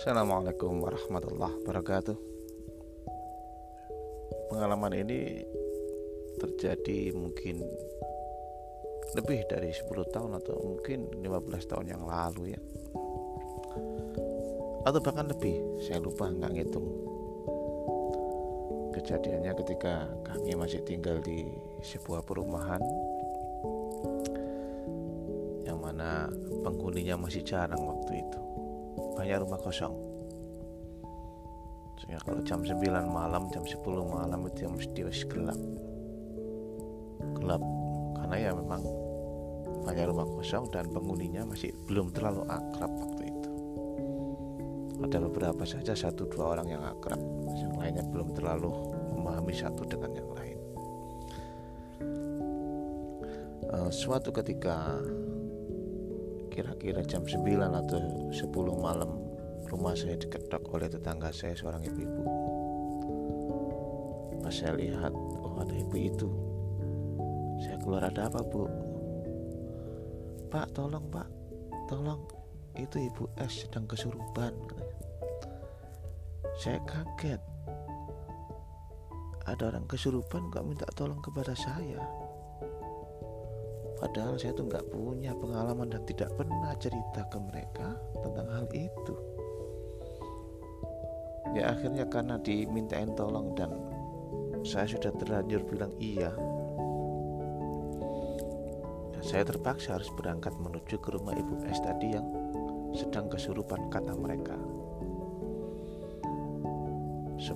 Assalamualaikum warahmatullahi wabarakatuh. Pengalaman ini terjadi mungkin lebih dari 10 tahun atau mungkin 15 tahun yang lalu ya. Atau bahkan lebih saya lupa nggak ngitung. Kejadiannya ketika kami masih tinggal di sebuah perumahan yang mana penghuninya masih jarang waktu itu banyak rumah kosong. Sehingga kalau jam 9 malam jam 10 malam itu yang mesti gelap. Gelap. Karena ya memang banyak rumah kosong dan penghuninya masih belum terlalu akrab waktu itu. Ada beberapa saja satu dua orang yang akrab. Yang lainnya belum terlalu memahami satu dengan yang lain. Uh, suatu ketika kira-kira jam 9 atau 10 malam rumah saya diketok oleh tetangga saya seorang ibu-ibu. Pas saya lihat oh ada ibu itu. Saya keluar ada apa bu? Pak tolong pak. Tolong itu ibu S sedang kesurupan saya kaget. Ada orang kesurupan gak minta tolong kepada saya Padahal saya tuh nggak punya pengalaman dan tidak pernah cerita ke mereka tentang hal itu. Ya akhirnya karena dimintain tolong dan saya sudah terlanjur bilang iya. Dan saya terpaksa harus berangkat menuju ke rumah Ibu S tadi yang sedang kesurupan kata mereka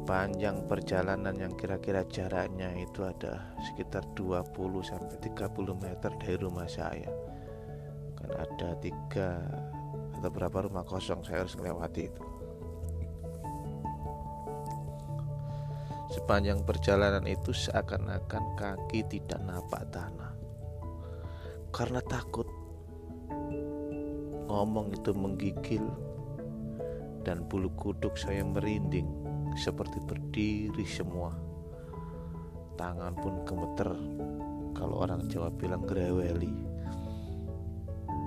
sepanjang perjalanan yang kira-kira jaraknya itu ada sekitar 20 sampai 30 meter dari rumah saya. Kan ada tiga atau berapa rumah kosong saya harus melewati itu. Sepanjang perjalanan itu seakan-akan kaki tidak napak tanah. Karena takut ngomong itu menggigil dan bulu kuduk saya merinding seperti berdiri semua. Tangan pun gemeter kalau orang Jawa bilang greweli.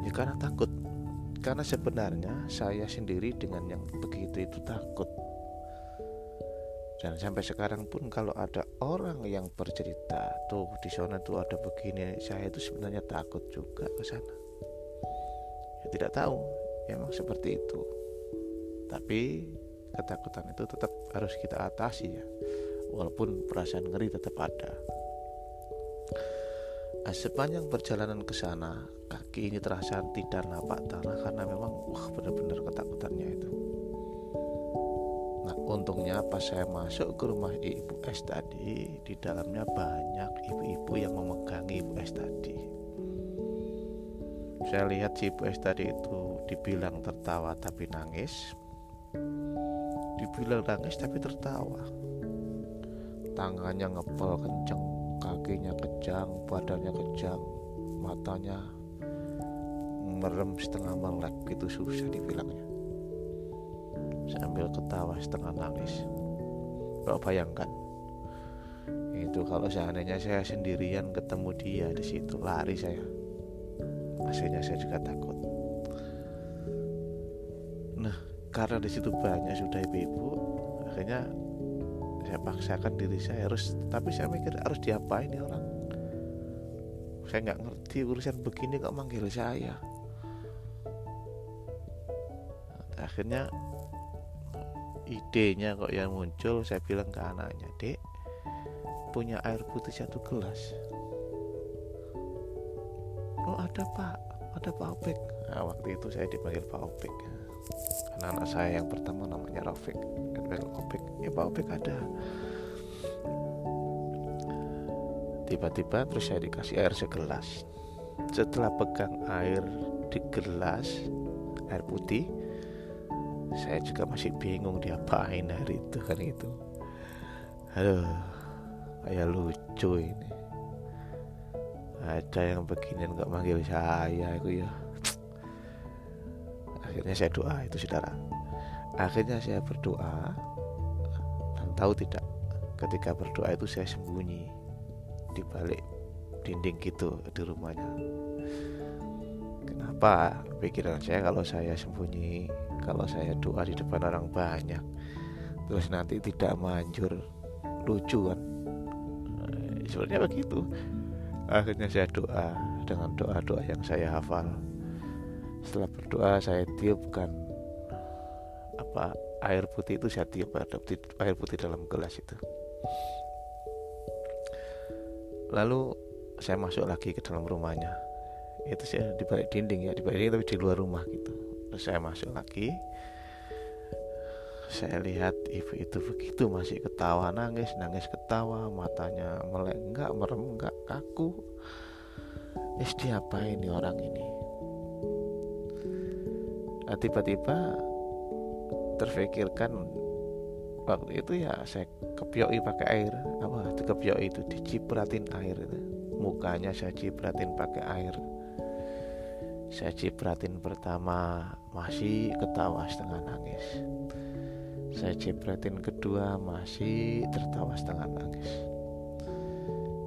Ya karena takut. Karena sebenarnya saya sendiri dengan yang begitu itu takut. Dan sampai sekarang pun kalau ada orang yang bercerita tuh di sana tuh ada begini, saya itu sebenarnya takut juga ke sana. Ya tidak tahu, emang seperti itu. Tapi ketakutan itu tetap harus kita atasi ya. Walaupun perasaan ngeri tetap ada. Nah, sepanjang perjalanan ke sana kaki ini terasa tidak napak tanah karena memang wah benar-benar ketakutannya itu. Nah untungnya pas saya masuk ke rumah ibu S tadi di dalamnya banyak ibu-ibu yang memegangi ibu S tadi. Saya lihat si ibu S tadi itu dibilang tertawa tapi nangis dibilang nangis tapi tertawa. Tangannya ngepel kenceng kakinya kejang badannya kejang matanya merem setengah melek gitu susah dibilangnya sambil ketawa setengah nangis. Kau bayangkan? Itu kalau seandainya saya sendirian ketemu dia di situ lari saya. Hasilnya saya juga takut karena di situ banyak sudah ibu-ibu akhirnya saya paksakan diri saya harus tapi saya mikir harus diapain nih orang? Saya nggak ngerti urusan begini kok manggil saya. Akhirnya idenya kok yang muncul saya bilang ke anaknya dek punya air putih satu gelas. Oh ada pak. Ada pak Opek. Nah, waktu itu saya dipanggil pak Opek anak saya yang pertama namanya Rafiq. Dan Opik. Ya Pak Opik ada. Tiba-tiba terus saya dikasih air segelas. Setelah pegang air di gelas air putih saya juga masih bingung diapain hari itu kan itu. Aduh kayak lucu ini. Ada yang beginian nggak manggil saya itu ya akhirnya saya doa itu saudara. Akhirnya saya berdoa dan tahu tidak ketika berdoa itu saya sembunyi di balik dinding gitu di rumahnya. Kenapa pikiran saya kalau saya sembunyi kalau saya doa di depan orang banyak terus nanti tidak manjur lucu kan? Eh, sebenarnya begitu. Akhirnya saya doa dengan doa-doa yang saya hafal. Setelah berdoa saya tiupkan apa air putih itu saya tiup air putih dalam gelas itu. Lalu saya masuk lagi ke dalam rumahnya. Itu saya di balik dinding ya di balik tapi di luar rumah gitu. Terus saya masuk lagi. Saya lihat ibu itu begitu masih ketawa nangis nangis ketawa matanya melek enggak merem enggak kaku. Isti apa ini orang ini nah, tiba-tiba terfikirkan waktu itu ya saya kepioi pakai air. Apa? Kepioi itu dicipratin air itu. Mukanya saya cipratin pakai air. Saya cipratin pertama masih ketawa setengah nangis. Saya cipratin kedua masih tertawa setengah nangis.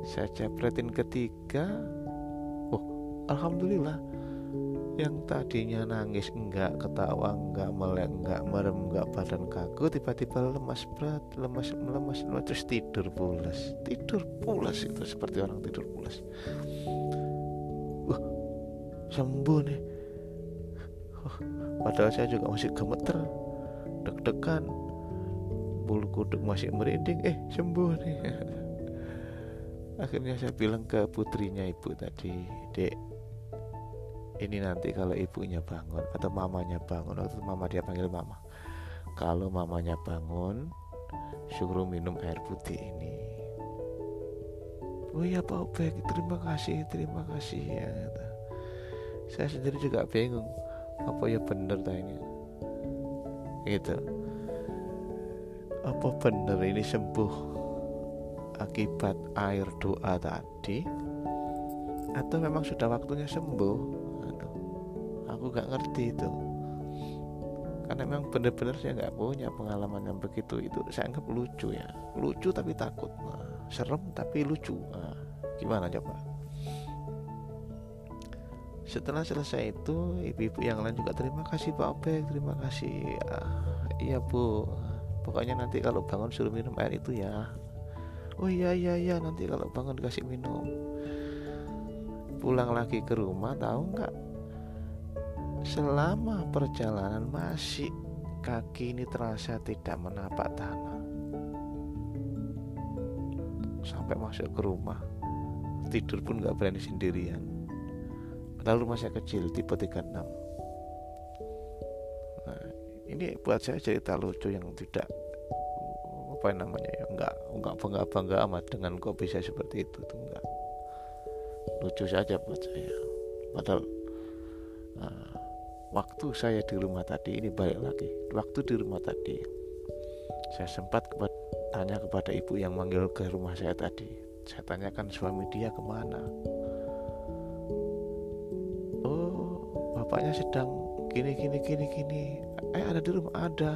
Saya cipratin ketiga oh alhamdulillah yang tadinya nangis enggak ketawa enggak melek enggak merem enggak badan kaku tiba-tiba lemas berat lemas lemas lemas terus tidur pulas. Tidur pulas itu seperti orang tidur pulas. Wah sembuh nih. Oh, padahal saya juga masih gemeter deg-degan. Bulu kuduk masih merinding. Eh sembuh nih. Akhirnya saya bilang ke putrinya ibu tadi dek ini nanti kalau ibunya bangun atau mamanya bangun atau mama dia panggil mama. Kalau mamanya bangun suruh minum air putih ini. Oh iya Pak Obek terima kasih terima kasih ya. Saya sendiri juga bingung apa ya bener tanya gitu. Apa bener ini sembuh akibat air doa tadi? Atau memang sudah waktunya sembuh aku gak ngerti itu. Karena memang benar-benar saya nggak punya pengalaman yang begitu. Itu saya anggap lucu ya. Lucu tapi takut. Nah, serem tapi lucu. Nah, gimana coba? Setelah selesai itu ibu-ibu yang lain juga terima kasih Pak Obek terima kasih. Ah, iya Bu. Pokoknya nanti kalau bangun suruh minum air itu ya. Oh iya iya iya. Nanti kalau bangun kasih minum. Pulang lagi ke rumah tahu nggak Selama perjalanan masih kaki ini terasa tidak menapak tanah. Sampai masuk ke rumah Tidur pun gak berani sendirian. Rumah saya kecil tipe 36 Nah ini buat saya cerita lucu yang tidak apa namanya ya nggak nggak bangga bangga amat dengan kok bisa seperti itu tuh enggak lucu saja buat saya. Padahal nah, waktu saya di rumah tadi ini balik lagi. Waktu di rumah tadi saya sempat kepada, tanya kepada ibu yang manggil ke rumah saya tadi. Saya tanyakan suami dia ke mana? Oh bapaknya sedang gini gini gini gini. Eh ada di rumah ada.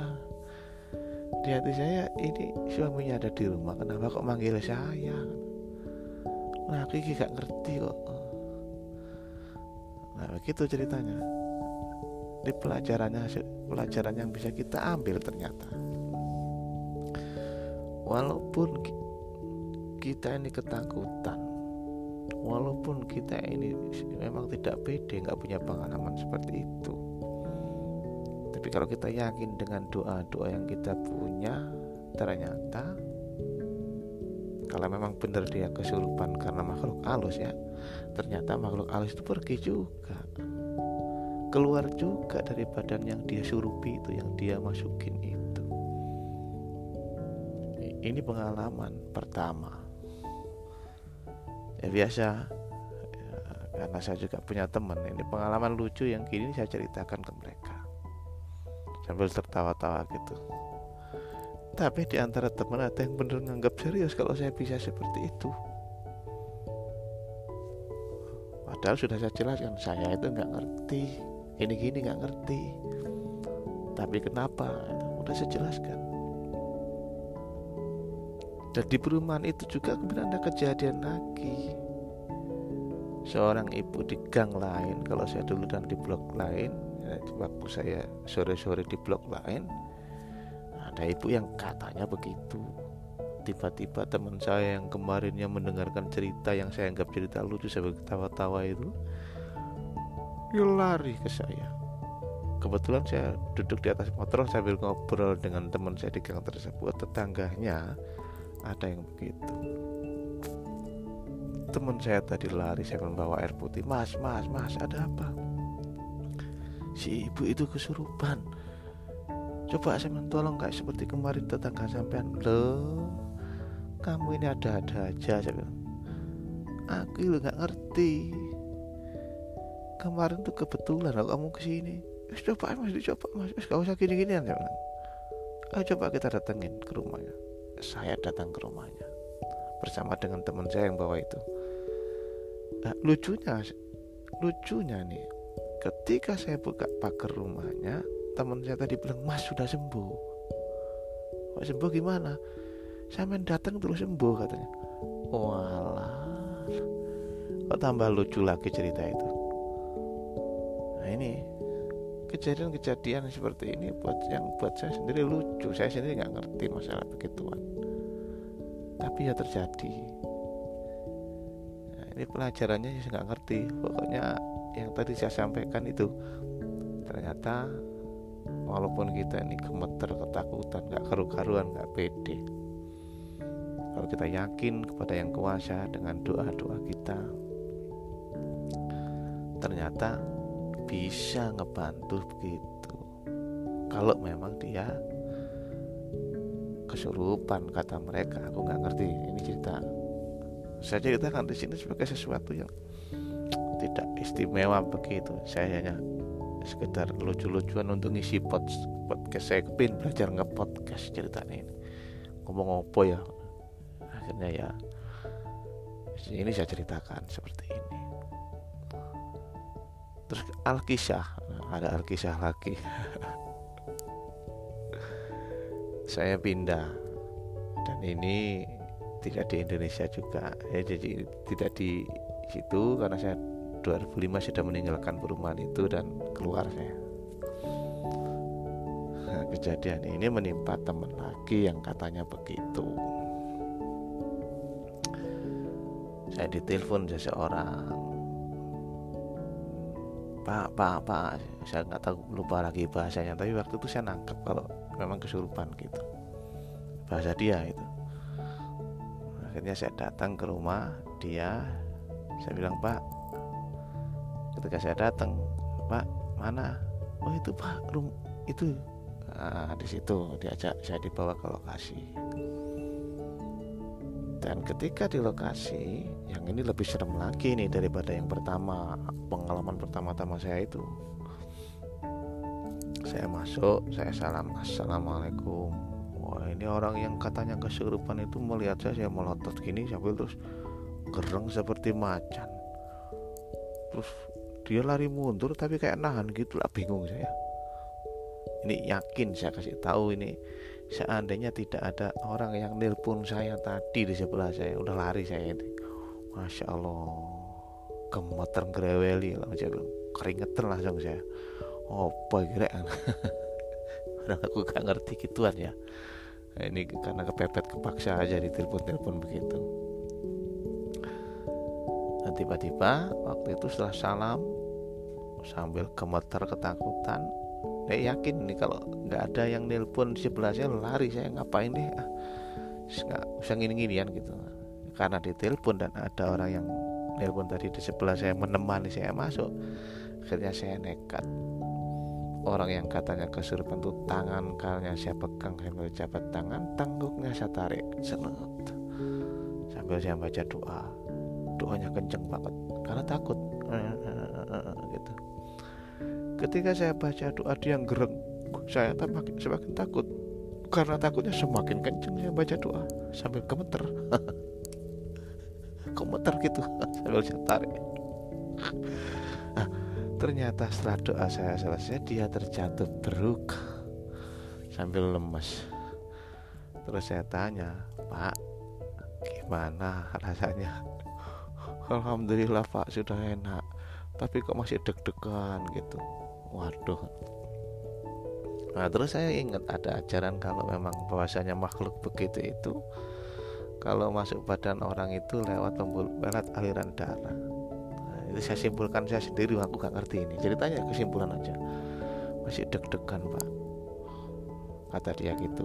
Di hati saya ini suaminya ada di rumah kenapa kok manggil saya? Nah Kiki gak ngerti kok. Nah begitu ceritanya ini pelajarannya pelajaran yang bisa kita ambil ternyata. Walaupun kita ini ketakutan walaupun kita ini memang tidak pede nggak punya pengalaman seperti itu. Tapi kalau kita yakin dengan doa-doa yang kita punya ternyata kalau memang benar dia kesurupan karena makhluk halus ya ternyata makhluk halus itu pergi juga keluar juga dari badan yang dia surupi itu yang dia masukin itu. Ini pengalaman pertama. Ya biasa. Ya, karena saya juga punya teman ini pengalaman lucu yang kini saya ceritakan ke mereka. Sambil tertawa-tawa gitu. Tapi di antara teman ada yang benar nganggap serius kalau saya bisa seperti itu. Padahal sudah saya jelaskan saya itu nggak ngerti ini gini nggak ngerti. Tapi kenapa? Udah saya jelaskan. Dan di perumahan itu juga kemudian ada kejadian lagi. Seorang ibu di gang lain kalau saya dulu dan di blok lain ya, waktu saya sore-sore di blok lain ada ibu yang katanya begitu. Tiba-tiba teman saya yang kemarinnya mendengarkan cerita yang saya anggap cerita lucu saya ketawa-tawa itu dia lari ke saya. Kebetulan saya duduk di atas motor sambil ngobrol dengan teman saya di gang tersebut. Tetangganya ada yang begitu. Teman saya tadi lari saya membawa air putih. Mas mas mas ada apa? Si ibu itu kesurupan. Coba saya tolong kayak seperti kemarin tetangga sampean. Lo kamu ini ada-ada aja saya bilang. Aku nggak ngerti kemarin tuh kebetulan aku kamu ke sini Wis coba mas dicoba mas. Wis gak usah gini-gini saya bilang. Ayo coba kita datengin ke rumahnya. Saya datang ke rumahnya bersama dengan teman saya yang bawa itu. Nah, lucunya lucunya nih ketika saya buka pagar rumahnya teman saya tadi bilang mas sudah sembuh. Mas sembuh gimana? Saya main datang terus sembuh katanya. Walah kok tambah lucu lagi cerita itu nah ini kejadian-kejadian seperti ini buat yang buat saya sendiri lucu. Saya sendiri nggak ngerti masalah begituan. Tapi ya terjadi. Nah, ini pelajarannya saya nggak ngerti. Pokoknya yang tadi saya sampaikan itu ternyata walaupun kita ini gemeter ketakutan nggak karu-karuan nggak pede kalau kita yakin kepada yang kuasa dengan doa-doa kita ternyata bisa ngebantu begitu. Kalau memang dia kesurupan kata mereka aku nggak ngerti ini cerita. Saya ceritakan di sini sebagai sesuatu yang tidak istimewa begitu. Saya hanya sekedar lucu-lucuan untuk ngisi pod, podcast saya kepin belajar nge-podcast ceritanya ini. Ngomong apa ya? Akhirnya ya ini saya ceritakan seperti ini terus Alkisah ada Alkisah lagi. Saya pindah. Dan ini tidak di Indonesia juga. Ya jadi tidak di situ karena saya 2005 sudah meninggalkan perumahan itu dan keluar saya. Nah, kejadian ini menimpa teman lagi yang katanya begitu. Saya ditelepon seseorang pak pak pak. Saya nggak tahu lupa lagi bahasanya. Tapi waktu itu saya nangkep kalau memang kesurupan gitu. Bahasa dia itu. Akhirnya saya datang ke rumah dia. Saya bilang pak ketika saya datang pak mana? Oh itu pak rum itu nah, di situ. Diajak saya dibawa ke lokasi dan ketika di lokasi yang ini lebih serem lagi nih daripada yang pertama pengalaman pertama-tama saya itu. Saya masuk saya salam assalamualaikum. Wah ini orang yang katanya kesurupan itu melihat saya saya melotot gini sambil terus gereng seperti macan. Terus dia lari mundur tapi kayak nahan gitu lah bingung saya. Ini yakin saya kasih tahu ini seandainya tidak ada orang yang nelpon saya tadi di sebelah saya udah lari saya itu. Masya allah gemeter greweli saya bilang keringetan langsung saya. Oh boy kira aku gak ngerti gituan ya. Nah, ini karena kepepet kepaksa aja di telepon-telepon begitu. Nah tiba-tiba waktu itu setelah salam sambil gemeter ketakutan saya yakin nih kalau nggak ada yang nelpon di sebelah saya lari saya ngapain deh? Ah, nggak usah gini-ginian gitu. Karena ditelepon dan ada orang yang nelpon tadi di sebelah saya menemani saya masuk akhirnya saya nekat. Orang yang katanya kesurupan tuh tangan kalnya saya pegang sambil jabat tangan tangguknya saya tarik selut sambil saya baca doa. Doanya kenceng banget karena takut. Gitu ketika saya baca doa dia yang gereng saya semakin, semakin takut. Karena takutnya semakin kenceng saya baca doa. Sambil gemeter. Gemeter gitu. Sambil saya tarik. Nah, ternyata setelah doa saya selesai dia terjatuh beruk. Sambil lemes. Terus saya tanya pak gimana rasanya? Alhamdulillah pak sudah enak. Tapi kok masih deg-degan gitu waduh. Nah terus saya ingat ada ajaran kalau memang bahwasanya makhluk begitu itu kalau masuk badan orang itu lewat pembuluh aliran darah. Nah, itu saya simpulkan saya sendiri aku gak ngerti ini. Ceritanya kesimpulan aja. Masih deg-degan pak. Kata dia gitu.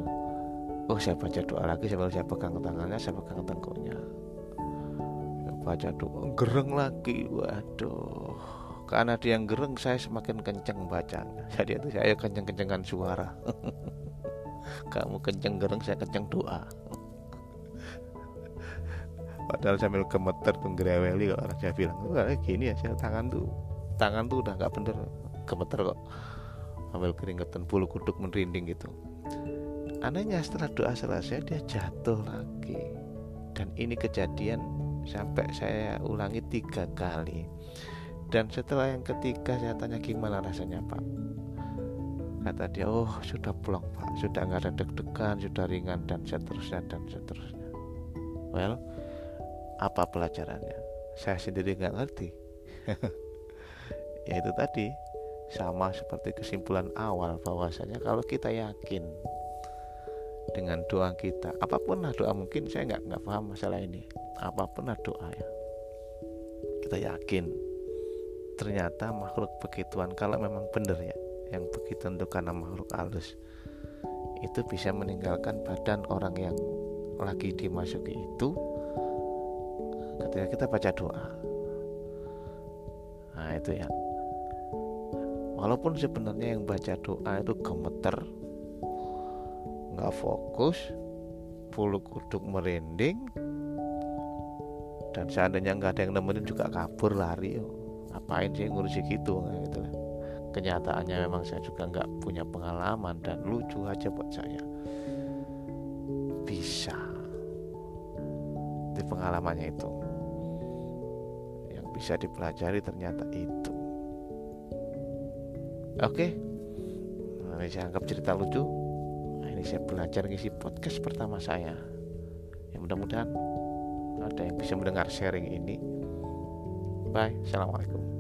Oh saya baca doa lagi sambil saya pegang tangannya saya pegang tengkuknya. Baca doa gereng lagi. Waduh karena dia yang gereng saya semakin kenceng baca jadi itu saya kenceng-kencengan suara. Kamu kenceng gereng saya kenceng doa. Padahal sambil gemeter tuh greweli kalau orang saya bilang Wah, gini ya saya tangan tuh. Tangan tuh udah nggak bener. Gemeter kok. Sambil keringetan bulu kuduk merinding gitu. Anehnya setelah doa selesai dia jatuh lagi. Dan ini kejadian sampai saya ulangi tiga kali dan setelah yang ketiga saya tanya gimana rasanya pak? Kata dia oh sudah pulang pak. Sudah nggak ada deg-degan sudah ringan dan seterusnya dan seterusnya. Well apa pelajarannya? Saya sendiri nggak ngerti. Ya itu tadi. Sama seperti kesimpulan awal bahwasanya kalau kita yakin dengan doa kita apa pun lah doa mungkin saya nggak nggak paham masalah ini. Apa pun lah doa ya. Kita yakin ternyata makhluk begituan kalau memang benar ya yang begitu untuk karena makhluk halus. Itu bisa meninggalkan badan orang yang lagi dimasuki itu ketika kita baca doa. Nah itu ya. Walaupun sebenarnya yang baca doa itu gemeter nggak fokus bulu kuduk merinding dan seandainya nggak ada yang nemenin juga kabur lari ngapain sih ngurusi gitu nah, gitu lah. Kenyataannya memang saya juga nggak punya pengalaman dan lucu aja buat saya. Bisa. Di pengalamannya itu. Yang bisa dipelajari ternyata itu. Oke. Nah, ini saya anggap cerita lucu. Nah, ini saya belajar ngisi podcast pertama saya. Ya mudah-mudahan ada yang bisa mendengar sharing ini bye. Assalamualaikum